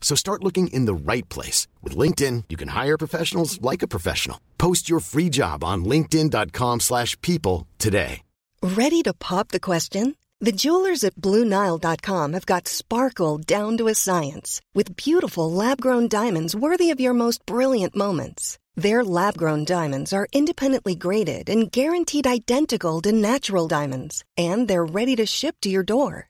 So start looking in the right place. With LinkedIn, you can hire professionals like a professional. Post your free job on linkedin.com slash people today. Ready to pop the question? The jewelers at BlueNile.com have got sparkle down to a science with beautiful lab-grown diamonds worthy of your most brilliant moments. Their lab-grown diamonds are independently graded and guaranteed identical to natural diamonds, and they're ready to ship to your door.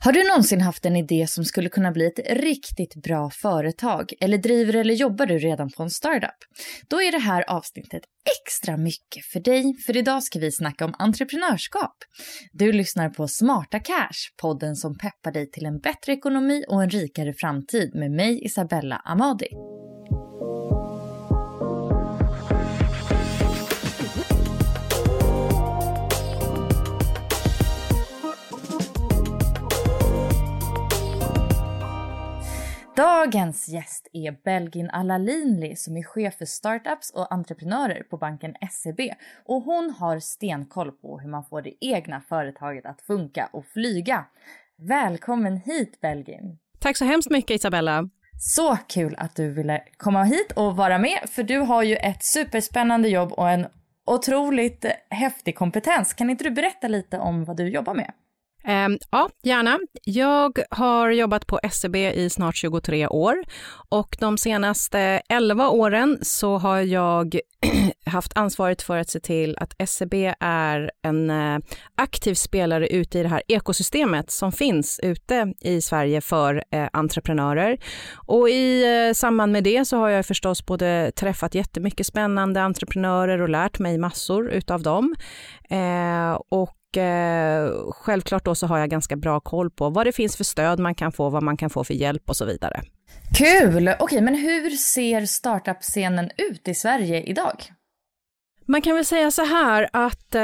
Har du någonsin haft en idé som skulle kunna bli ett riktigt bra företag? Eller driver eller jobbar du redan på en startup? Då är det här avsnittet extra mycket för dig, för idag ska vi snacka om entreprenörskap. Du lyssnar på Smarta Cash, podden som peppar dig till en bättre ekonomi och en rikare framtid med mig Isabella Amadi. Dagens gäst är Belgin Alalinli som är chef för startups och entreprenörer på banken SEB och hon har stenkoll på hur man får det egna företaget att funka och flyga. Välkommen hit Belgin! Tack så hemskt mycket Isabella! Så kul att du ville komma hit och vara med för du har ju ett superspännande jobb och en otroligt häftig kompetens. Kan inte du berätta lite om vad du jobbar med? Ehm, ja, gärna. Jag har jobbat på SEB i snart 23 år och de senaste 11 åren så har jag haft ansvaret för att se till att SEB är en eh, aktiv spelare ute i det här ekosystemet som finns ute i Sverige för eh, entreprenörer. Och i eh, samband med det så har jag förstås både träffat jättemycket spännande entreprenörer och lärt mig massor utav dem. och eh, självklart då så har jag ganska bra koll på vad det finns för stöd man kan få, vad man kan få för hjälp och så vidare. Kul! Okej, men hur ser startup-scenen ut i Sverige idag? Man kan väl säga så här att eh,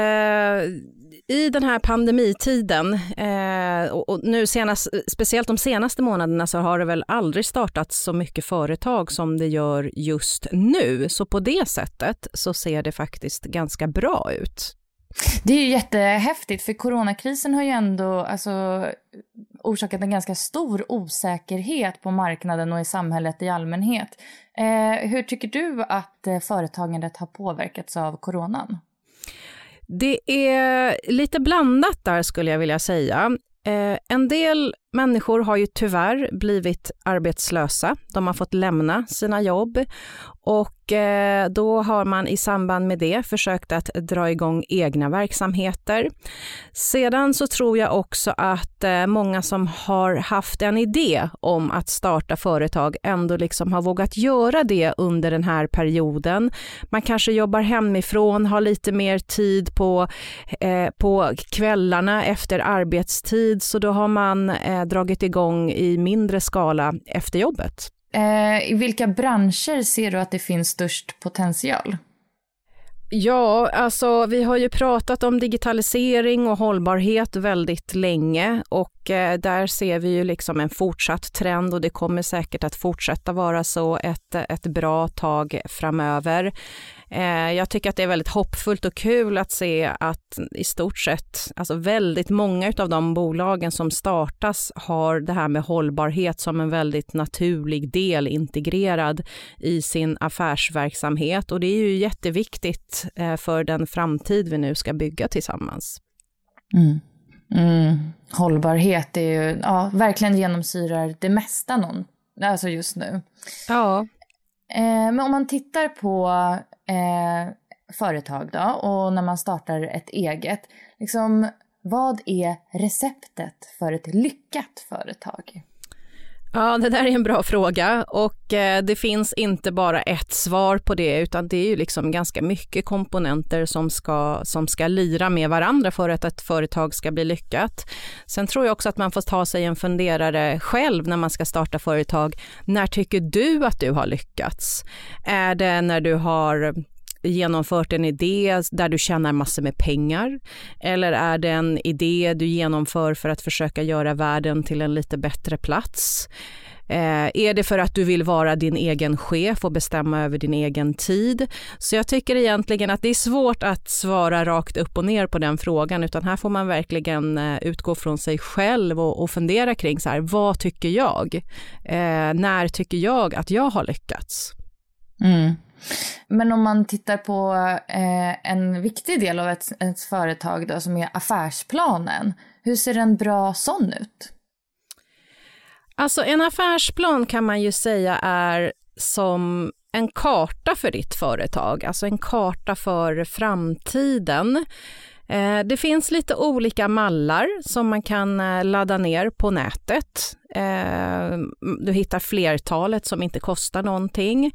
i den här pandemitiden eh, och, och, nu senast, speciellt de senaste månaderna så har det väl aldrig startats så mycket företag som det gör just nu. Så på det sättet så ser det faktiskt ganska bra ut. Det är ju jättehäftigt för coronakrisen har ju ändå alltså, orsakat en ganska stor osäkerhet på marknaden och i samhället i allmänhet. Eh, hur tycker du att eh, företagandet har påverkats av coronan? Det är lite blandat där skulle jag vilja säga. Eh, en del människor har ju tyvärr blivit arbetslösa. De har fått lämna sina jobb och eh, då har man i samband med det försökt att dra igång egna verksamheter. Sedan så tror jag också att eh, många som har haft en idé om att starta företag ändå liksom har vågat göra det under den här perioden. Man kanske jobbar hemifrån, har lite mer tid på, eh, på kvällarna efter arbetstid, så då har man eh, dragit igång i mindre skala efter jobbet. Eh, I vilka branscher ser du att det finns störst potential? Ja, alltså vi har ju pratat om digitalisering och hållbarhet väldigt länge och eh, där ser vi ju liksom en fortsatt trend och det kommer säkert att fortsätta vara så ett, ett bra tag framöver. Eh, jag tycker att det är väldigt hoppfullt och kul att se att i stort sett, alltså väldigt många av de bolagen som startas har det här med hållbarhet som en väldigt naturlig del integrerad i sin affärsverksamhet och det är ju jätteviktigt eh, för den framtid vi nu ska bygga tillsammans. Mm. Mm. Hållbarhet är ju, ja, verkligen genomsyrar det mesta någon, alltså just nu. Ja. Eh, men om man tittar på eh, företag då och när man startar ett eget, liksom vad är receptet för ett lyckat företag? Ja, det där är en bra fråga och eh, det finns inte bara ett svar på det utan det är ju liksom ganska mycket komponenter som ska, som ska lira med varandra för att ett företag ska bli lyckat. Sen tror jag också att man får ta sig en funderare själv när man ska starta företag. När tycker du att du har lyckats? Är det när du har genomfört en idé där du tjänar massor med pengar? Eller är det en idé du genomför för att försöka göra världen till en lite bättre plats? Eh, är det för att du vill vara din egen chef och bestämma över din egen tid? Så jag tycker egentligen att det är svårt att svara rakt upp och ner på den frågan, utan här får man verkligen eh, utgå från sig själv och, och fundera kring så här, vad tycker jag? Eh, när tycker jag att jag har lyckats? Mm. Men om man tittar på eh, en viktig del av ett, ett företag då, som är affärsplanen, hur ser en bra sån ut? Alltså en affärsplan kan man ju säga är som en karta för ditt företag, alltså en karta för framtiden. Eh, det finns lite olika mallar som man kan eh, ladda ner på nätet. Eh, du hittar flertalet som inte kostar någonting.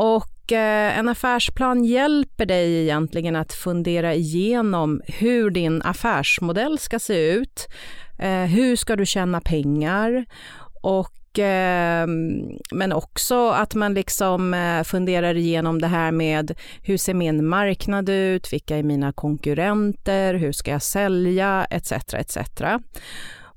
Och eh, en affärsplan hjälper dig egentligen att fundera igenom hur din affärsmodell ska se ut. Eh, hur ska du tjäna pengar? Och, eh, men också att man liksom eh, funderar igenom det här med hur ser min marknad ut, vilka är mina konkurrenter, hur ska jag sälja, etc. etc.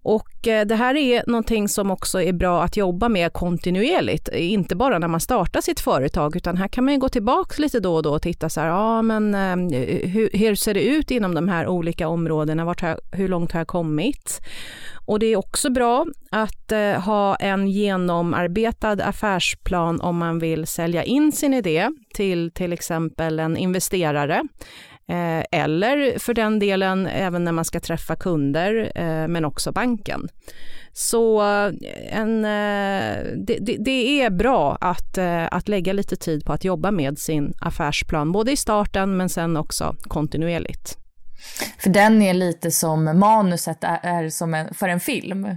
Och eh, det här är någonting som också är bra att jobba med kontinuerligt, inte bara när man startar sitt företag, utan här kan man gå tillbaka lite då och då och titta så här, ja men eh, hur, hur ser det ut inom de här olika områdena, vart har, hur långt har jag kommit? Och det är också bra att eh, ha en genomarbetad affärsplan om man vill sälja in sin idé till till exempel en investerare eller för den delen även när man ska träffa kunder, eh, men också banken. Så eh, en, det, det, det, är bra att, att lägga lite tid på att jobba med sin affärsplan, både i starten men sen också kontinuerligt. För den är lite som manuset är, är som en, för en film.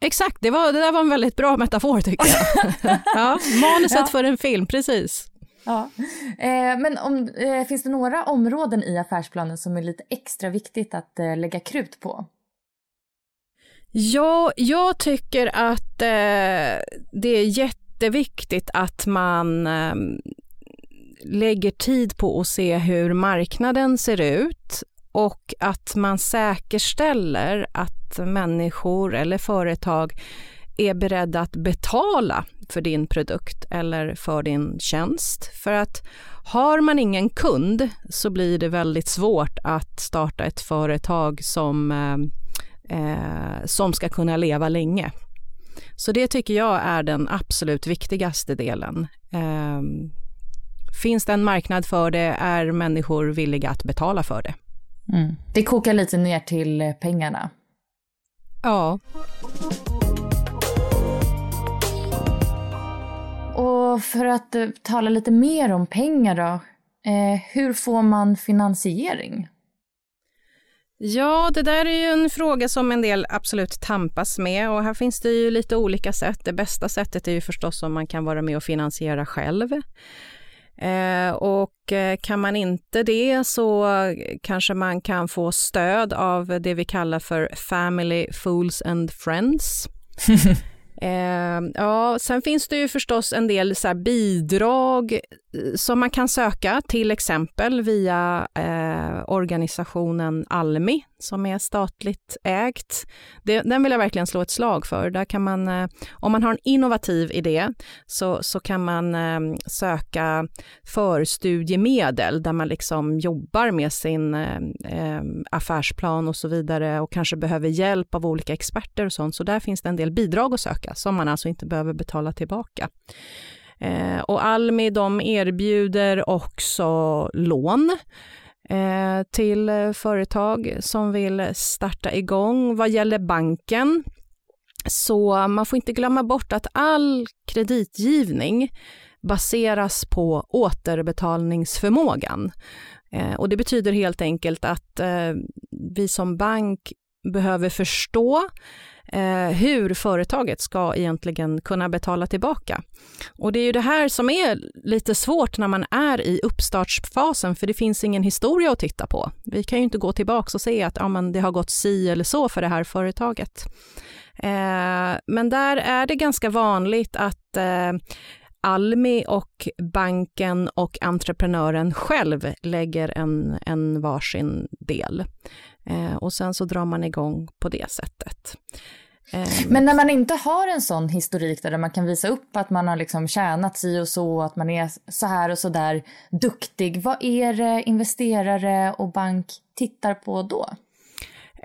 Exakt, det, var, det där var en väldigt bra metafor tycker jag. ja, manuset ja. för en film, precis. Ja. Eh, men om, eh, finns det några områden i affärsplanen som är lite extra viktigt att eh, lägga krut på? Ja, jag tycker att eh, det är jätteviktigt att man ehm, lägger tid på att se hur marknaden ser ut och att man säkerställer att människor eller företag är beredda att betala för din produkt eller för din tjänst. För att har man ingen kund så blir det väldigt svårt att starta ett företag som, eh, eh, som ska kunna leva länge. Så det tycker jag är den absolut viktigaste delen. Eh, finns det en marknad för det är människor villiga att betala för det. Mm. Det kokar lite ner till pengarna. Ja. Och för att uh, tala lite mer om pengar då. Eh, hur får man finansiering? Ja, det där är ju en fråga som en del absolut tampas med och här finns det ju lite olika sätt. Det bästa sättet är ju förstås om man kan vara med och finansiera själv. Eh, och eh, kan man inte det så kanske man kan få stöd av det vi kallar för Family, Fools and Friends. Eh, ja, sen finns det ju förstås en del så bidrag eh, som man kan söka, till exempel via eh, organisationen Almi som är statligt ägt. Det, den vill jag verkligen slå ett slag för. Där kan man, eh, om man har en innovativ idé så, så kan man eh, söka förstudiemedel där man liksom jobbar med sin eh, eh affärsplan och så vidare och kanske behöver hjälp av olika experter och sånt. Så där finns det en del bidrag att söka som man alltså inte behöver betala tillbaka. Eh, och Almi de erbjuder också lån eh, till företag som vill starta igång. Vad gäller banken så man får inte glömma bort att all kreditgivning baseras på återbetalningsförmågan. Eh, och det betyder helt enkelt att eh, vi som bank behöver förstå eh, hur företaget ska egentligen kunna betala tillbaka. Och det är ju det här som är lite svårt när man är i uppstartsfasen, för det finns ingen historia att titta på. Vi kan ju inte gå tillbaka och se att ja, men det har gått si eller så för det här företaget. Eh, men där är det ganska vanligt att eh, Almi och banken och entreprenören själv lägger en, en varsin del. Eh, och sen så drar man igång på det sättet. Eh, Men när man inte har en sån historik där man kan visa upp att man har liksom tjänat si och så, att man är så här och så där duktig, vad är det investerare och bank tittar på då?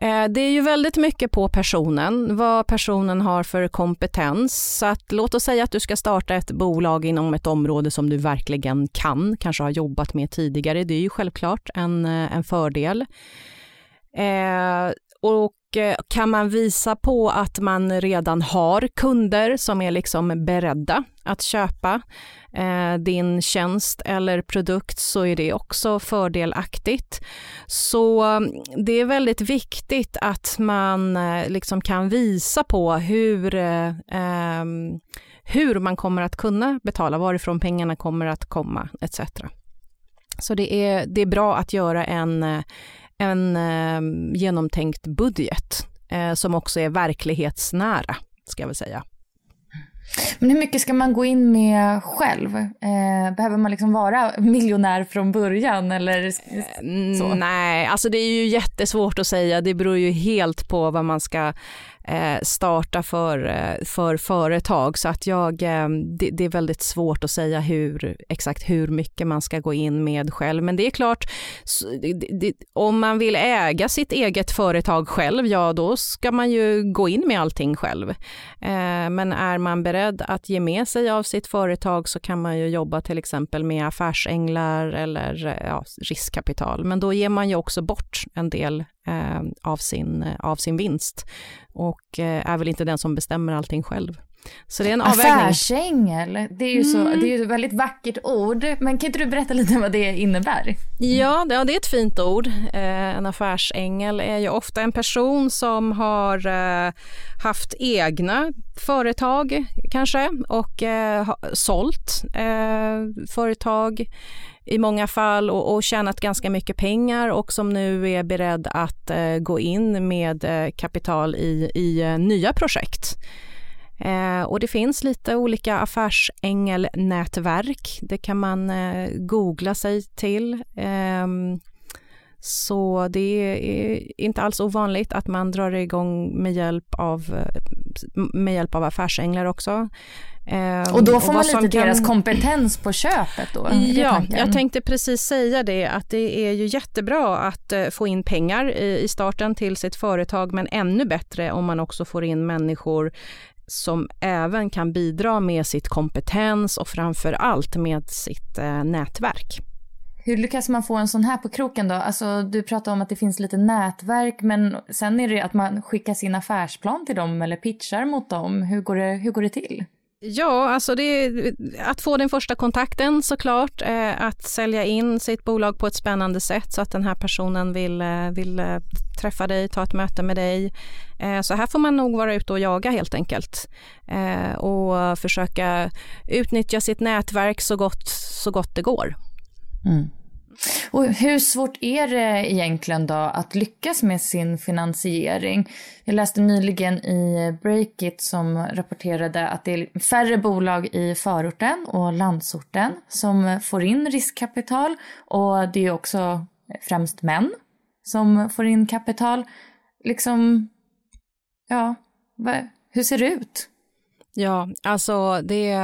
Eh, det är ju väldigt mycket på personen, vad personen har för kompetens. Så att, låt oss säga att du ska starta ett bolag inom ett område som du verkligen kan, kanske har jobbat med tidigare. Det är ju självklart en, eh, en fördel. Eh, och eh, kan man visa på att man redan har kunder som är liksom beredda att köpa eh, din tjänst eller produkt så är det också fördelaktigt. Så mm, det är väldigt viktigt att man eh, liksom kan visa på hur, eh, ehm, hur man kommer att kunna betala, varifrån pengarna kommer att komma etc. Så det är, det är bra att göra en, eh, en eh, genomtänkt budget eh, som också är verklighetsnära, ska jag väl säga. Men hur mycket ska man gå in med själv? Eh, behöver man liksom vara miljonär från början eller eh, så? Nej, alltså det är ju jättesvårt att säga. Det beror ju helt på vad man ska Eh, starta för, eh, för företag. Så att jag, eh, det, det, är väldigt svårt att säga hur, exakt hur mycket man ska gå in med själv. Men det är klart, om man vill äga sitt eget företag själv, ja då ska man ju gå in med allting själv. Eh, men är man beredd att ge med sig av sitt företag så kan man ju jobba till exempel med affärsänglar eller ja, riskkapital. Men då ger man ju också bort en del Eh, av, sin, eh, av sin vinst och eh, är väl inte den som bestämmer allting själv. Så det är en avvägning. Affärsängel, det är ju så, mm. det är ju ett väldigt vackert ord. Men kan inte du berätta lite vad det innebär? Ja, det, ja, det är ett fint ord. Eh, en affärsängel är ju ofta en person som har eh, haft egna företag kanske och eh, sålt eh, företag i många fall och, och tjänat ganska mycket pengar och som nu är beredd att gå in med kapital i, i nya projekt. Eh, och det finns lite olika affärsängelnätverk. Det kan man eh, googla sig till. Ehm, så det är inte alls ovanligt att man drar igång med hjälp av, med hjälp av affärsänglar också. Ehm, och då får och man lite kan... deras kompetens på köpet då? Ja, jag tänkte precis säga det att det är ju jättebra att eh, få in pengar i starten till sitt företag men ännu bättre om man också får in människor som även kan bidra med sitt kompetens och framför allt med sitt eh, nätverk. Hur lyckas man få en sån här på kroken då? Alltså, du pratar om att det finns lite nätverk, men sen är det att man skickar sin affärsplan till dem eller pitchar mot dem. Hur går det, hur går det till? Ja, alltså det att få den första kontakten såklart, eh, att sälja in sitt bolag på ett spännande sätt så att den här personen vill, eh, vill eh, träffa dig, ta ett möte med dig. Eh, så här får man nog vara ute och jaga helt enkelt och försöka utnyttja sitt nätverk så gott, så gott det går. Mm. Och hur svårt är det egentligen då att lyckas med sin finansiering? Jag läste nyligen i Breakit som rapporterade att det är färre bolag i förorten och landsorten som får in riskkapital och det är också främst män som får in kapital. Liksom, ja, hur ser det ut? Ja, alltså det,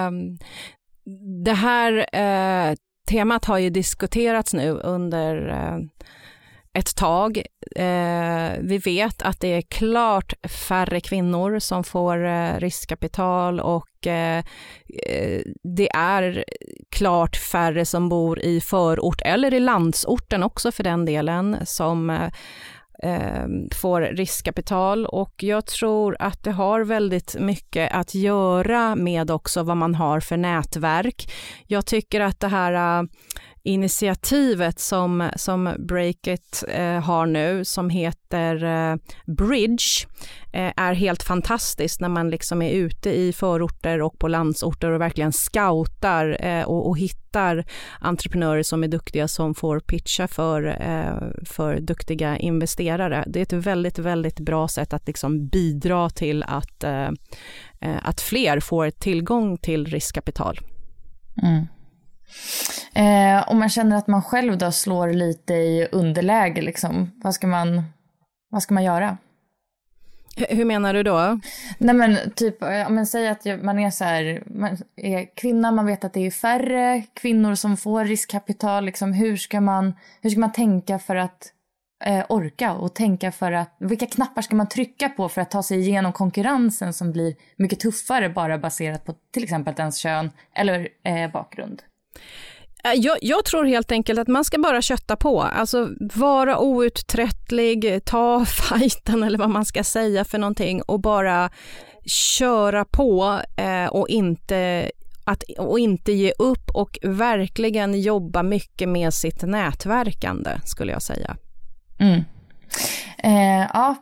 det här eh, temat har ju diskuterats nu under, eh, ett tag. Eh, vi vet att det är klart färre kvinnor som får eh, riskkapital och det är klart färre som bor i förort eller i landsorten också för den delen som eh, får riskkapital och jag tror att det har väldigt mycket att göra med också vad man har för nätverk. Jag tycker att det här initiativet som, som Breakit eh, har nu som heter eh, Bridge eh, är helt fantastiskt när man liksom är ute i förorter och på landsorter och verkligen scoutar eh, och, och, hittar entreprenörer som är duktiga som får pitcha för, eh, för duktiga investerare. Det är ett väldigt, väldigt bra sätt att liksom bidra till att, eh, eh att fler får tillgång till riskkapital. Mm. Eh, om man känner att man själv då slår lite i underläge, liksom, vad, ska man, vad ska man göra? Hur menar du då? Nej men typ, om man säger att man är så här, man är kvinna, man vet att det är färre kvinnor som får riskkapital. Liksom, hur, ska man, hur ska man tänka för att eh, orka och tänka för att, vilka knappar ska man trycka på för att ta sig igenom konkurrensen som blir mycket tuffare bara baserat på till exempel ens kön eller eh, bakgrund? Eh, jag, jag, tror helt enkelt att man ska bara kötta på, alltså vara outtröttlig, ta fighten eller vad man ska säga för någonting och bara köra på eh, och inte att, och inte ge upp och verkligen jobba mycket med sitt nätverkande skulle jag säga. Mm. Eh, ja,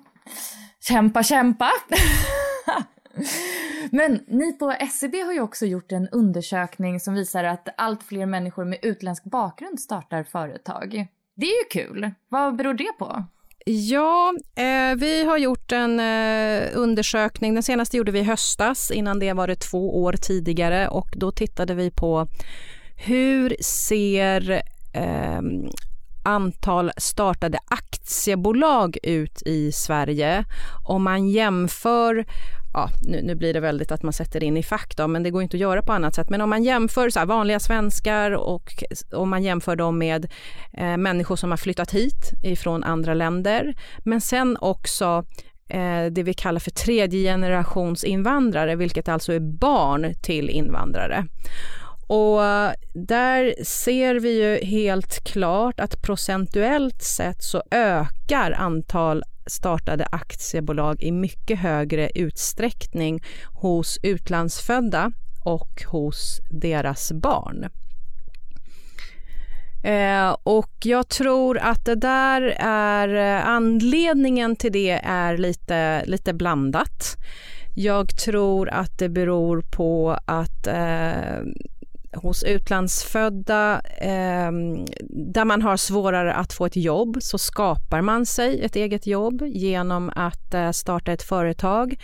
kämpa, kämpa. Men ni på SCB har ju också gjort en undersökning som visar att allt fler människor med utländsk bakgrund startar företag. Det är ju kul. Vad beror det på? Ja, eh, vi har gjort en eh, undersökning. Den senaste gjorde vi i höstas. Innan det var det två år tidigare och då tittade vi på hur ser eh, antal startade aktiebolag ut i Sverige om man jämför ja, nu, nu, blir det väldigt att man sätter in i fack då, men det går inte att göra på annat sätt. Men om man jämför så vanliga svenskar och om man jämför dem med eh, människor som har flyttat hit ifrån andra länder, men sen också eh, det vi kallar för tredje generations invandrare, vilket alltså är barn till invandrare. Och eh, där ser vi ju helt klart att procentuellt sett så ökar antal startade aktiebolag i mycket högre utsträckning hos utlandsfödda och hos deras barn. Eh, och jag tror att det där är eh, anledningen till det är lite, lite blandat. Jag tror att det beror på att eh, hos utlandsfödda eh, där man har svårare att få ett jobb så skapar man sig ett eget jobb genom att eh, starta ett företag.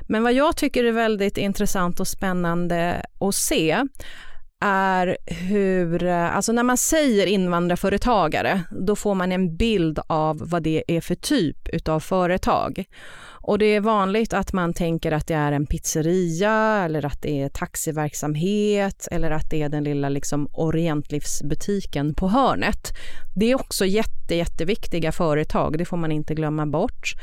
Men vad jag tycker är väldigt intressant och spännande att se är hur, eh, alltså när man säger invandrarföretagare, då får man en bild av vad det är för typ utav företag. Och det är vanligt att man tänker att det är en pizzeria eller att det är taxiverksamhet eller att det är den lilla liksom orientlivsbutiken på hörnet. Det är också jätte, jätteviktiga företag, det får man inte glömma bort.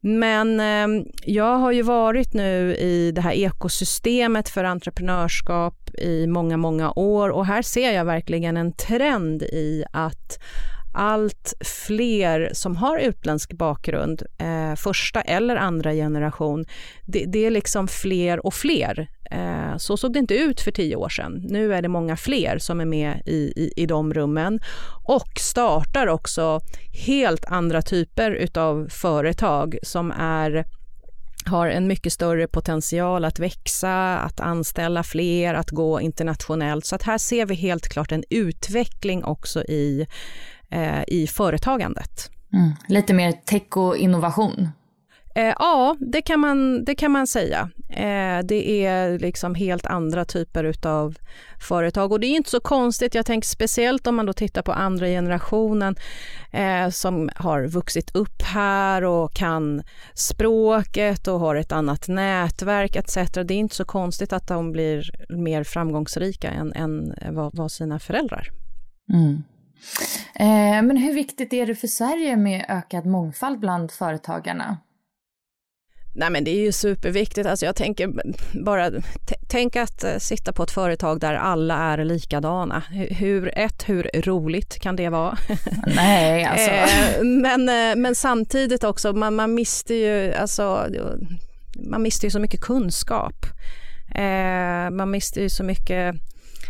Men eh, jag har ju varit nu i det här ekosystemet för entreprenörskap i många, många år och här ser jag verkligen en trend i att allt fler som har utländsk bakgrund, eh, första eller andra generation, det, det, är liksom fler och fler. Eh, så såg det inte ut för tio år sedan. Nu är det många fler som är med i, i, i de rummen och startar också helt andra typer av företag som är har en mycket större potential att växa, att anställa fler, att gå internationellt. Så att här ser vi helt klart en utveckling också i eh, i företagandet. Mm. Lite mer tech och innovation? Eh, ja, det kan man, det kan man säga. Eh, det är liksom helt andra typer av företag och det är inte så konstigt. Jag tänker speciellt om man då tittar på andra generationen eh, som har vuxit upp här och kan språket och har ett annat nätverk etc. Det är inte så konstigt att de blir mer framgångsrika än, än vad, vad sina föräldrar. Mm. Eh, men hur viktigt är det för Sverige med ökad mångfald bland företagarna? Nej men det är ju superviktigt, alltså jag tänker bara, tänk att uh, sitta på ett företag där alla är likadana. Hur, ett, hur roligt kan det vara? Nej alltså. eh, men, uh, men samtidigt också, man, man mister ju, alltså, man mister ju så mycket kunskap. Eh, man mister ju så mycket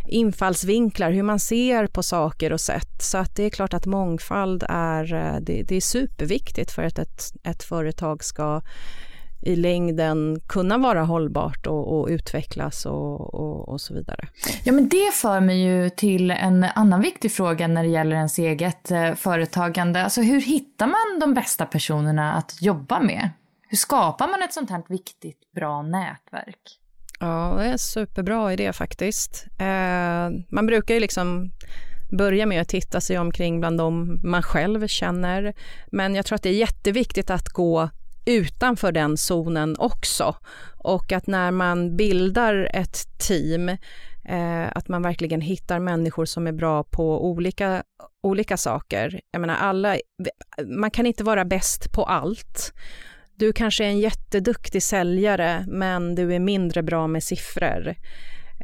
infallsvinklar, hur man ser på saker och sätt. Så att det är klart att mångfald är, eh, det, det är superviktigt för att ett, ett företag ska i längden kunna vara hållbart och, och utvecklas och, och, och, så vidare. Ja, men det för mig ju till en annan viktig fråga när det gäller ens eget eh, företagande. Alltså hur hittar man de bästa personerna att jobba med? Hur skapar man ett sånt här viktigt, bra nätverk? Ja, det är en superbra idé faktiskt. Eh, man brukar ju liksom börja med att titta sig omkring bland dem man själv känner. Men jag tror att det är jätteviktigt att gå utanför den zonen också. Och att när man bildar ett team, eh, att man verkligen hittar människor som är bra på olika, olika saker. Jag menar, alla, man kan inte vara bäst på allt. Du kanske är en jätteduktig säljare, men du är mindre bra med siffror.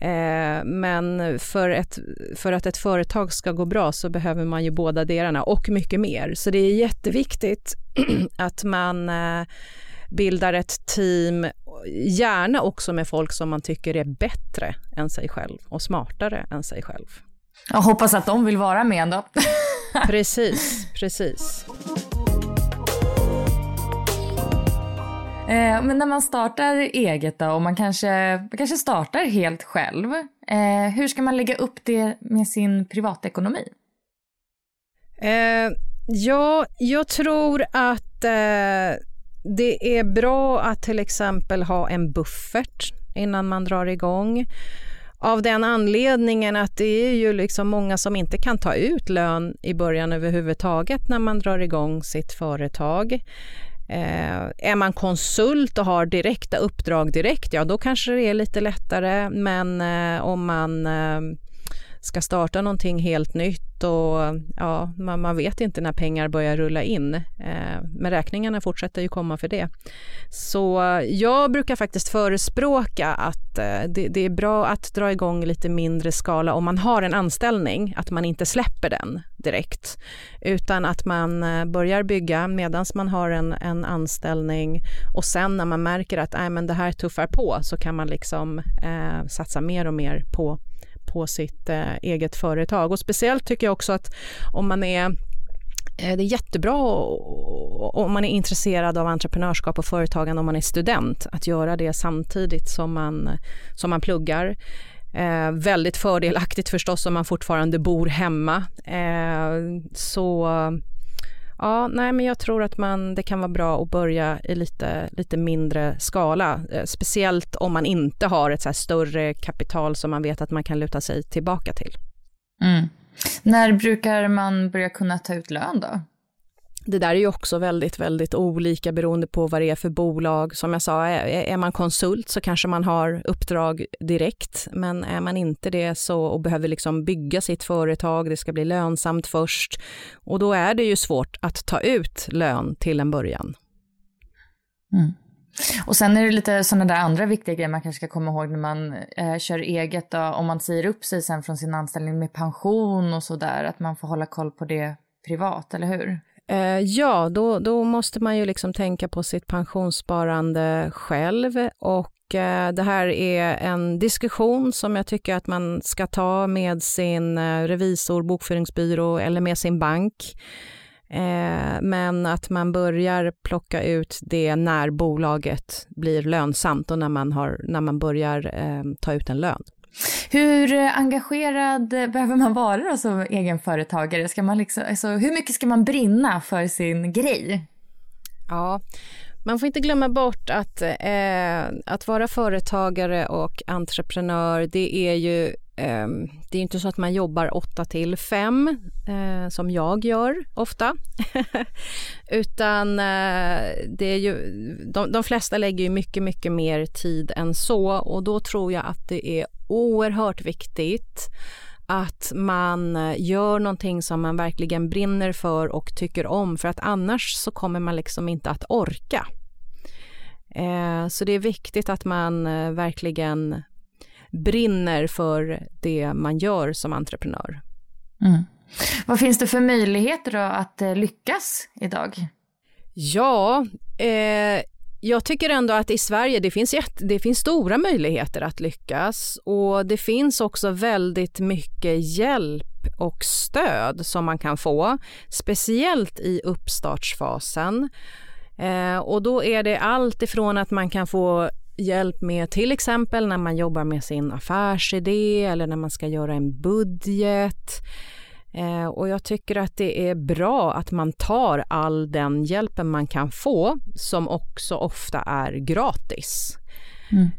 Eh, men för, ett, för att ett företag ska gå bra så behöver man ju båda delarna och mycket mer. Så det är jätteviktigt att man eh, bildar ett team, gärna också med folk som man tycker är bättre än sig själv och smartare än sig själv. Jag hoppas att de vill vara med då. precis, precis. Eh, men när man startar eget då och man kanske, man kanske startar helt själv. Eh, hur ska man lägga upp det med sin privatekonomi? Eh, ja, jag tror att eh, det är bra att till exempel ha en buffert innan man drar igång. Av den anledningen att det är ju liksom många som inte kan ta ut lön i början överhuvudtaget när man drar igång sitt företag. Eh, är man konsult och har direkta uppdrag direkt, ja då kanske det är lite lättare. Men eh, om man eh, ska starta någonting helt nytt och ja, man, man, vet inte när pengar börjar rulla in. Eh, men räkningarna fortsätter ju komma för det. Så jag brukar faktiskt förespråka att eh, det, det, är bra att dra igång lite mindre skala om man har en anställning, att man inte släpper den direkt, utan att man eh, börjar bygga medan man har en, en anställning och sen när man märker att äh, men det här tuffar på så kan man liksom eh, satsa mer och mer på på sitt eh, eget företag. Och speciellt tycker jag också att om man är eh, det är jättebra om man är intresserad av entreprenörskap och företagande om man är student, att göra det samtidigt som man, som man pluggar. Eh, väldigt fördelaktigt förstås om man fortfarande bor hemma. Eh, så Ja, nej, men jag tror att man, det kan vara bra att börja i lite, lite mindre skala. Eh, speciellt om man inte har ett så större kapital som man vet att man kan luta sig tillbaka till. Mm. När brukar man börja kunna ta ut lön då? Det där är ju också väldigt, väldigt olika beroende på vad det är för bolag. Som jag sa, är, är man konsult så kanske man har uppdrag direkt, men är man inte det så och behöver liksom bygga sitt företag, det ska bli lönsamt först och då är det ju svårt att ta ut lön till en början. Mm. Och sen är det lite sådana där andra viktiga grejer man kanske ska komma ihåg när man eh, kör eget. Då, om man säger upp sig sen från sin anställning med pension och sådär, att man får hålla koll på det privat, eller hur? Eh, ja, då, då måste man ju liksom tänka på sitt pensionssparande själv och eh, det här är en diskussion som jag tycker att man ska ta med sin eh, revisor, bokföringsbyrå eller med sin bank. Eh, men att man börjar plocka ut det när bolaget blir lönsamt och när man, har, när man börjar eh, ta ut en lön. Hur engagerad behöver man vara då som egenföretagare? Ska man liksom, alltså, hur mycket ska man brinna för sin grej? Ja, man får inte glömma bort att, eh, att vara företagare och entreprenör, det är ju eh, det är inte så att man jobbar 8 till 5 eh, som jag gör ofta. Utan eh, det är ju, de, de flesta lägger ju mycket, mycket mer tid än så och då tror jag att det är oerhört viktigt att man eh, gör någonting som man verkligen brinner för och tycker om för att annars så kommer man liksom inte att orka. Eh, så det är viktigt att man eh, verkligen brinner för det man gör som entreprenör. Mm. Vad finns det för möjligheter då att lyckas idag? Ja, eh, jag tycker ändå att i Sverige det finns, jätte, det finns stora möjligheter att lyckas och det finns också väldigt mycket hjälp och stöd som man kan få, speciellt i uppstartsfasen. Eh, och då är det allt ifrån att man kan få hjälp med till exempel när man jobbar med sin affärsidé eller när man ska göra en budget Eh, och jag tycker att det är bra att man tar all den hjälpen man kan få som också ofta är gratis. Mm.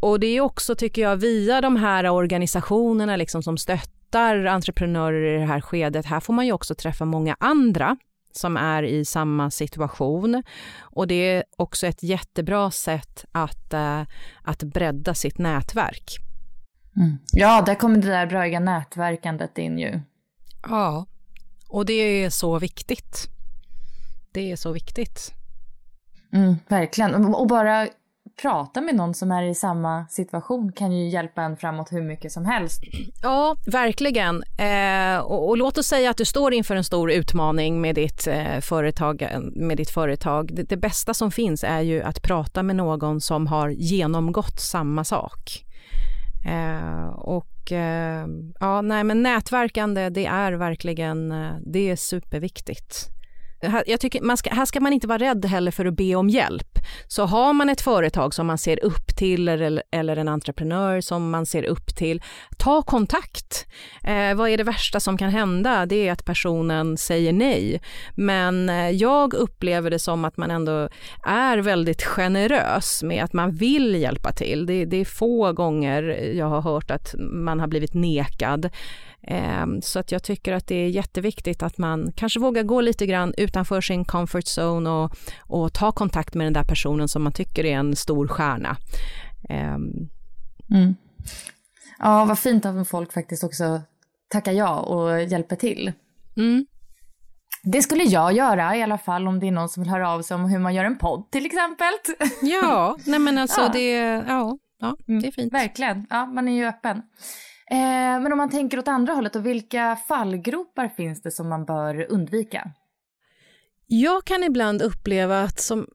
Och det är också, tycker jag, via de här organisationerna liksom som stöttar entreprenörer i det här skedet. Här får man ju också träffa många andra som är i samma situation. Och det är också ett jättebra sätt att, uh, att bredda sitt nätverk. Mm. Ja, där kommer det där braiga nätverkandet in ju. Ja, och det är så viktigt. Det är så viktigt. Mm, verkligen. Och bara prata med någon som är i samma situation kan ju hjälpa en framåt hur mycket som helst. Ja, verkligen. Eh, och, och, låt oss säga att du står inför en stor utmaning med ditt, eh, företag. Med ditt företag. Det, det, bästa som finns är ju att prata med någon som har genomgått samma sak. Eh, och eh, ja, nej men nätverkande det är verkligen, eh, det är superviktigt. Jag tycker man ska, här ska man inte vara rädd heller för att be om hjälp. Så har man ett företag som man ser upp till eller, eller en entreprenör som man ser upp till, ta kontakt. Eh, vad är det värsta som kan hända? Det är att personen säger nej. Men eh, jag upplever det som att man ändå är väldigt generös med att man vill hjälpa till. Det, det är få gånger jag har hört att man har blivit nekad. Ehm, så att jag tycker att det är jätteviktigt att man kanske vågar gå lite grann utanför sin comfort zone och, och ta kontakt med den där personen som man tycker är en stor stjärna. Ehm. Mm. Ja, vad fint att folk faktiskt också tackar ja och hjälper till. Mm. Det skulle jag göra i alla fall om det är någon som vill höra av sig om hur man gör en podd till exempel. Ja, nej men alltså ja. det, ja, ja, det är mm. fint. verkligen, ja man är ju öppen. Eh, men om man tänker åt andra hållet, och vilka fallgropar finns det som man bör undvika? Jag kan ibland uppleva att, som,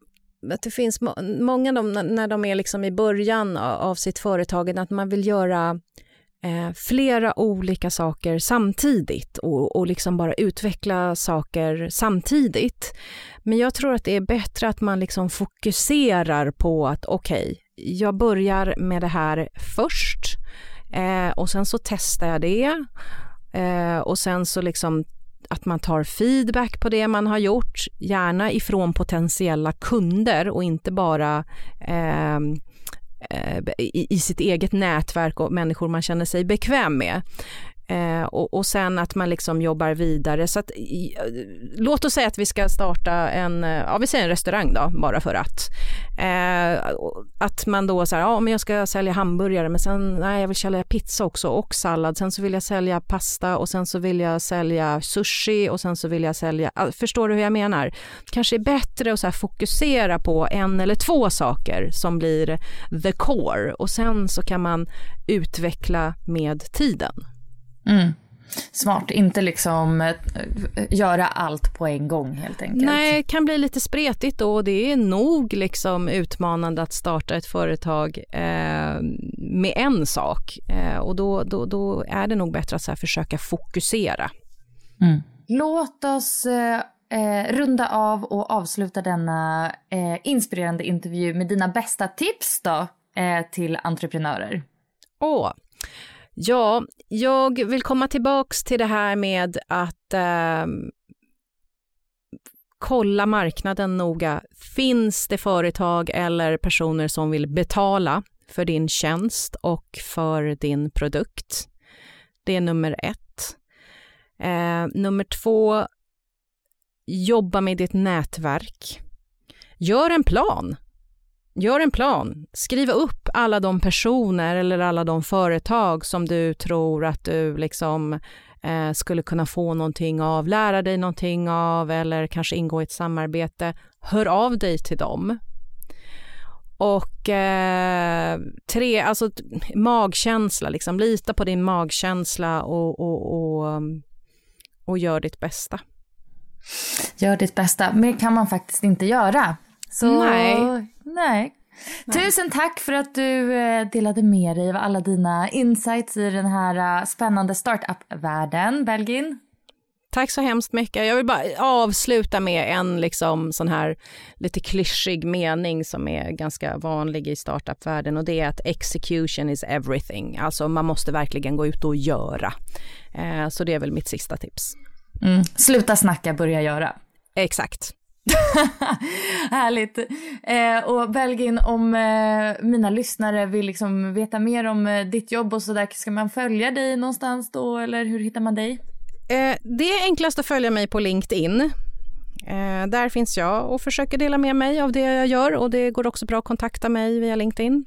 att det finns må många de, när de är liksom i början av sitt företag, att man vill göra eh, flera olika saker samtidigt och, och liksom bara utveckla saker samtidigt. Men jag tror att det är bättre att man liksom fokuserar på att okej, okay, jag börjar med det här först Eh, och sen så testar jag det eh, och sen så liksom att man tar feedback på det man har gjort, gärna ifrån potentiella kunder och inte bara ehm, eh, i, i, sitt eget nätverk och människor man känner sig bekväm med. Eh, och, och, sen att man liksom jobbar vidare. Så att, i, eh, låt oss säga att vi ska starta en, eh, ja vi säger en restaurang då, bara för att. Eh, att man då säger ja men jag ska sälja hamburgare men sen, nej jag vill sälja pizza också och sallad. Sen så vill jag sälja pasta och sen så vill jag sälja sushi och sen så vill jag sälja, ah, förstår du hur jag menar? Kanske är bättre att så fokusera på en eller två saker som blir the core och sen så kan man utveckla med tiden. Mm. Smart, inte liksom eh, göra allt på en gång helt enkelt. Nej, det kan bli lite spretigt då och det är nog liksom utmanande att starta ett företag eh, med en sak eh, och då, då, då är det nog bättre att så försöka fokusera. Mm. Låt oss eh, eh, runda av och avsluta denna eh, inspirerande intervju med dina bästa tips då till entreprenörer. Åh, Ja, jag vill komma tillbaks till det här med att eh, kolla marknaden noga. Finns det företag eller personer som vill betala för din tjänst och för din produkt? Det är nummer ett. Eh, nummer två, jobba med ditt nätverk. Gör en plan. Gör en plan. Skriv upp alla de personer eller alla de företag som du tror att du liksom eh, skulle kunna få någonting av, lära dig någonting av eller kanske ingå i ett samarbete. Hör av dig till dem. Och eh, tre, alltså magkänsla, liksom. lita på din magkänsla och, och, och, och gör ditt bästa. Gör ditt bästa, men det kan man faktiskt inte göra. Så, nej. nej. Tusen tack för att du eh, delade med dig av alla dina insights i den här eh, spännande startup-världen, Belgin. Tack så hemskt mycket. Jag vill bara avsluta med en liksom sån här lite klyschig mening som är ganska vanlig i startup-världen och det är att execution is everything. Alltså man måste verkligen gå ut och göra. Eh, så det är väl mitt sista tips. Mm. Sluta snacka, börja göra. Exakt. Härligt. Eh, och Belgin, om eh, mina lyssnare vill liksom veta mer om eh, ditt jobb och sådär, ska man följa dig någonstans då eller hur hittar man dig? Eh, det är enklast att följa mig på LinkedIn. Eh, där finns jag och försöker dela med mig av det jag gör och det går också bra att kontakta mig via LinkedIn.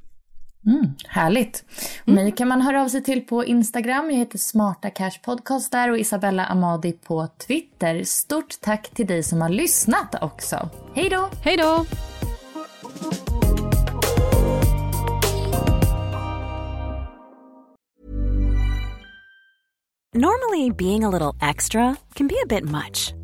Mm, härligt. Mm. Mig kan man höra av sig till på Instagram. Jag heter Smarta Cash Podcast där och Isabella Amadi på Twitter. Stort tack till dig som har lyssnat också. Hej då! Hej då! Normally being a little extra can be a bit much.